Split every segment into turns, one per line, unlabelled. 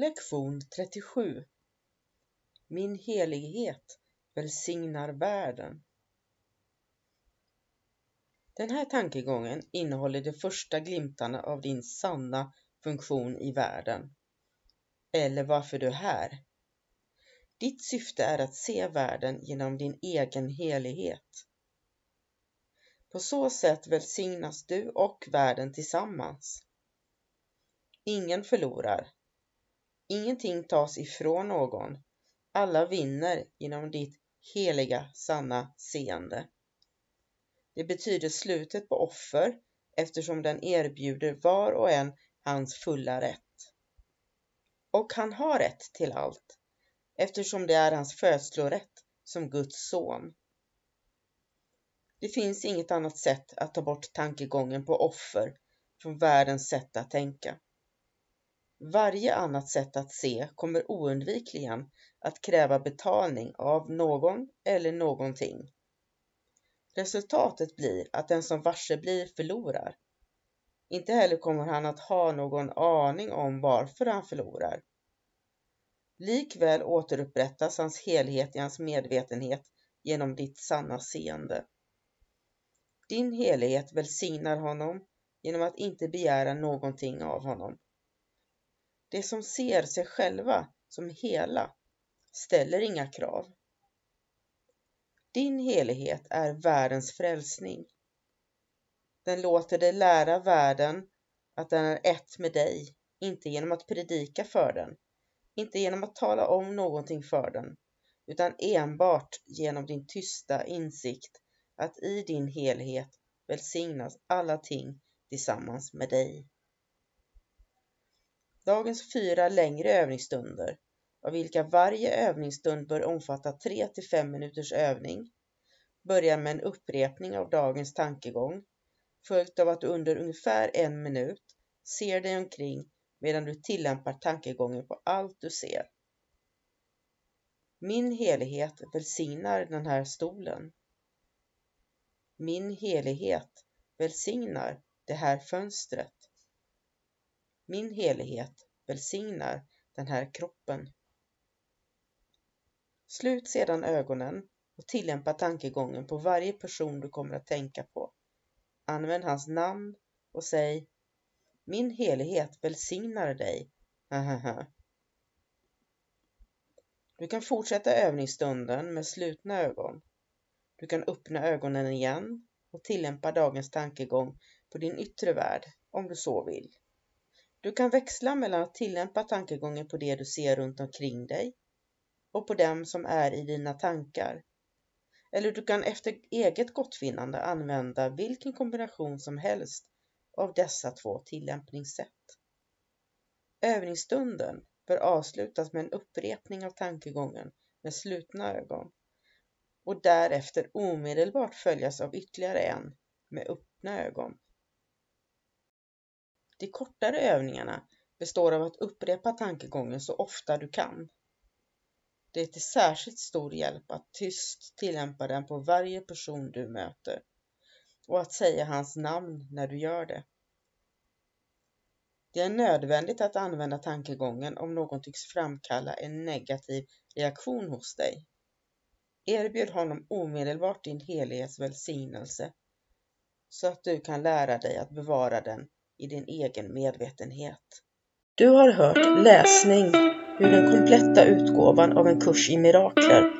Lektion 37 Min helighet välsignar världen. Den här tankegången innehåller de första glimtarna av din sanna funktion i världen. Eller varför du är här. Ditt syfte är att se världen genom din egen helighet. På så sätt välsignas du och världen tillsammans. Ingen förlorar Ingenting tas ifrån någon. Alla vinner genom ditt heliga, sanna seende. Det betyder slutet på offer eftersom den erbjuder var och en hans fulla rätt. Och han har rätt till allt eftersom det är hans födslorätt som Guds son. Det finns inget annat sätt att ta bort tankegången på offer från världens sätt att tänka. Varje annat sätt att se kommer oundvikligen att kräva betalning av någon eller någonting. Resultatet blir att den som varse blir förlorar. Inte heller kommer han att ha någon aning om varför han förlorar. Likväl återupprättas hans helhet i hans medvetenhet genom ditt sanna seende. Din helighet välsignar honom genom att inte begära någonting av honom. De som ser sig själva som hela ställer inga krav. Din helighet är världens frälsning. Den låter dig lära världen att den är ett med dig, inte genom att predika för den, inte genom att tala om någonting för den, utan enbart genom din tysta insikt att i din helhet välsignas alla ting tillsammans med dig. Dagens fyra längre övningsstunder, av vilka varje övningsstund bör omfatta 3 till 5 minuters övning, börjar med en upprepning av dagens tankegång, följt av att du under ungefär en minut ser dig omkring medan du tillämpar tankegången på allt du ser. Min helighet välsignar den här stolen. Min helighet välsignar det här fönstret. Min helighet välsignar den här kroppen. Slut sedan ögonen och tillämpa tankegången på varje person du kommer att tänka på. Använd hans namn och säg Min helighet välsignar dig. Du kan fortsätta övningsstunden med slutna ögon. Du kan öppna ögonen igen och tillämpa dagens tankegång på din yttre värld om du så vill. Du kan växla mellan att tillämpa tankegången på det du ser runt omkring dig och på dem som är i dina tankar. Eller du kan efter eget gottfinnande använda vilken kombination som helst av dessa två tillämpningssätt. Övningsstunden bör avslutas med en upprepning av tankegången med slutna ögon och därefter omedelbart följas av ytterligare en med öppna ögon. De kortare övningarna består av att upprepa tankegången så ofta du kan. Det är till särskilt stor hjälp att tyst tillämpa den på varje person du möter och att säga hans namn när du gör det. Det är nödvändigt att använda tankegången om någon tycks framkalla en negativ reaktion hos dig. Erbjud honom omedelbart din helighets välsignelse så att du kan lära dig att bevara den i din egen medvetenhet. Du har hört läsning ur den kompletta utgåvan av en kurs i mirakler,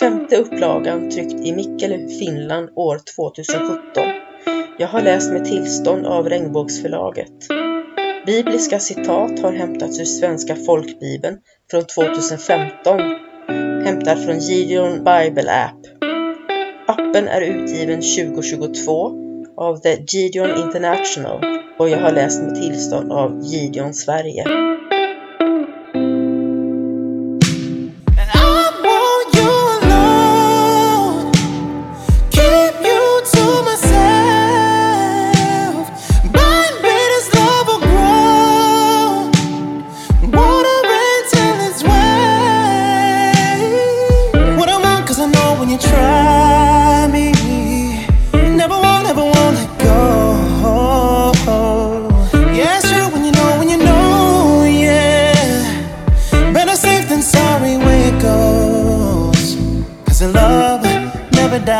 femte upplagan tryckt i Mikkeli, Finland år 2017. Jag har läst med tillstånd av Regnbågsförlaget. Bibliska citat har hämtats ur Svenska folkbibeln från 2015, hämtad från Gideon Bible App. Appen är utgiven 2022 av The Gideon International och jag har läst med tillstånd av Gideon Sverige.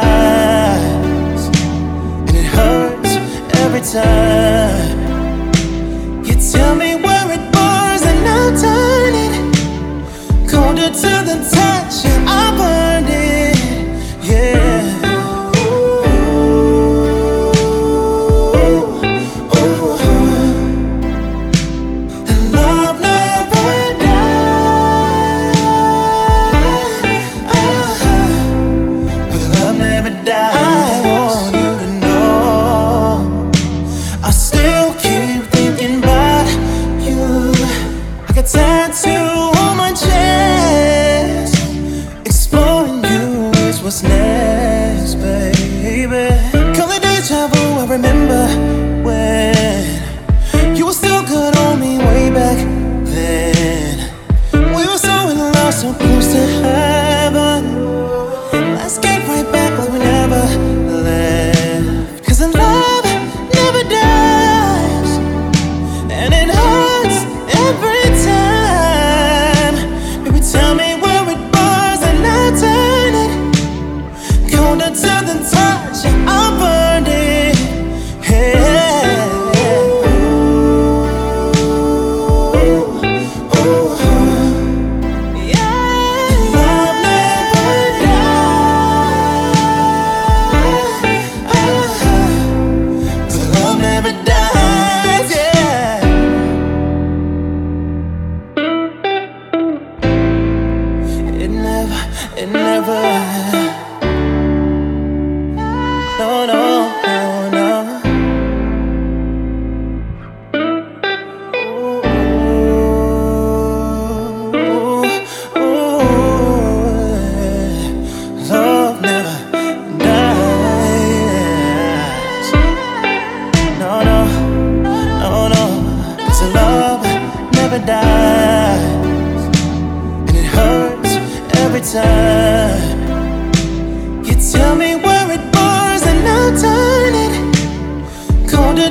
lies, and it hurts every time. You tell me where it burns, and I'll turn it colder to the touch. Yeah, I burn.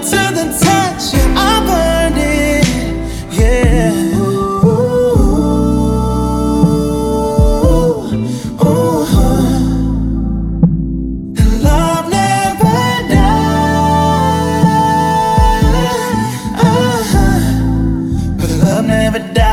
to the touch, yeah, I'm yeah. Ooh, ooh, ooh. Never dies, uh-huh.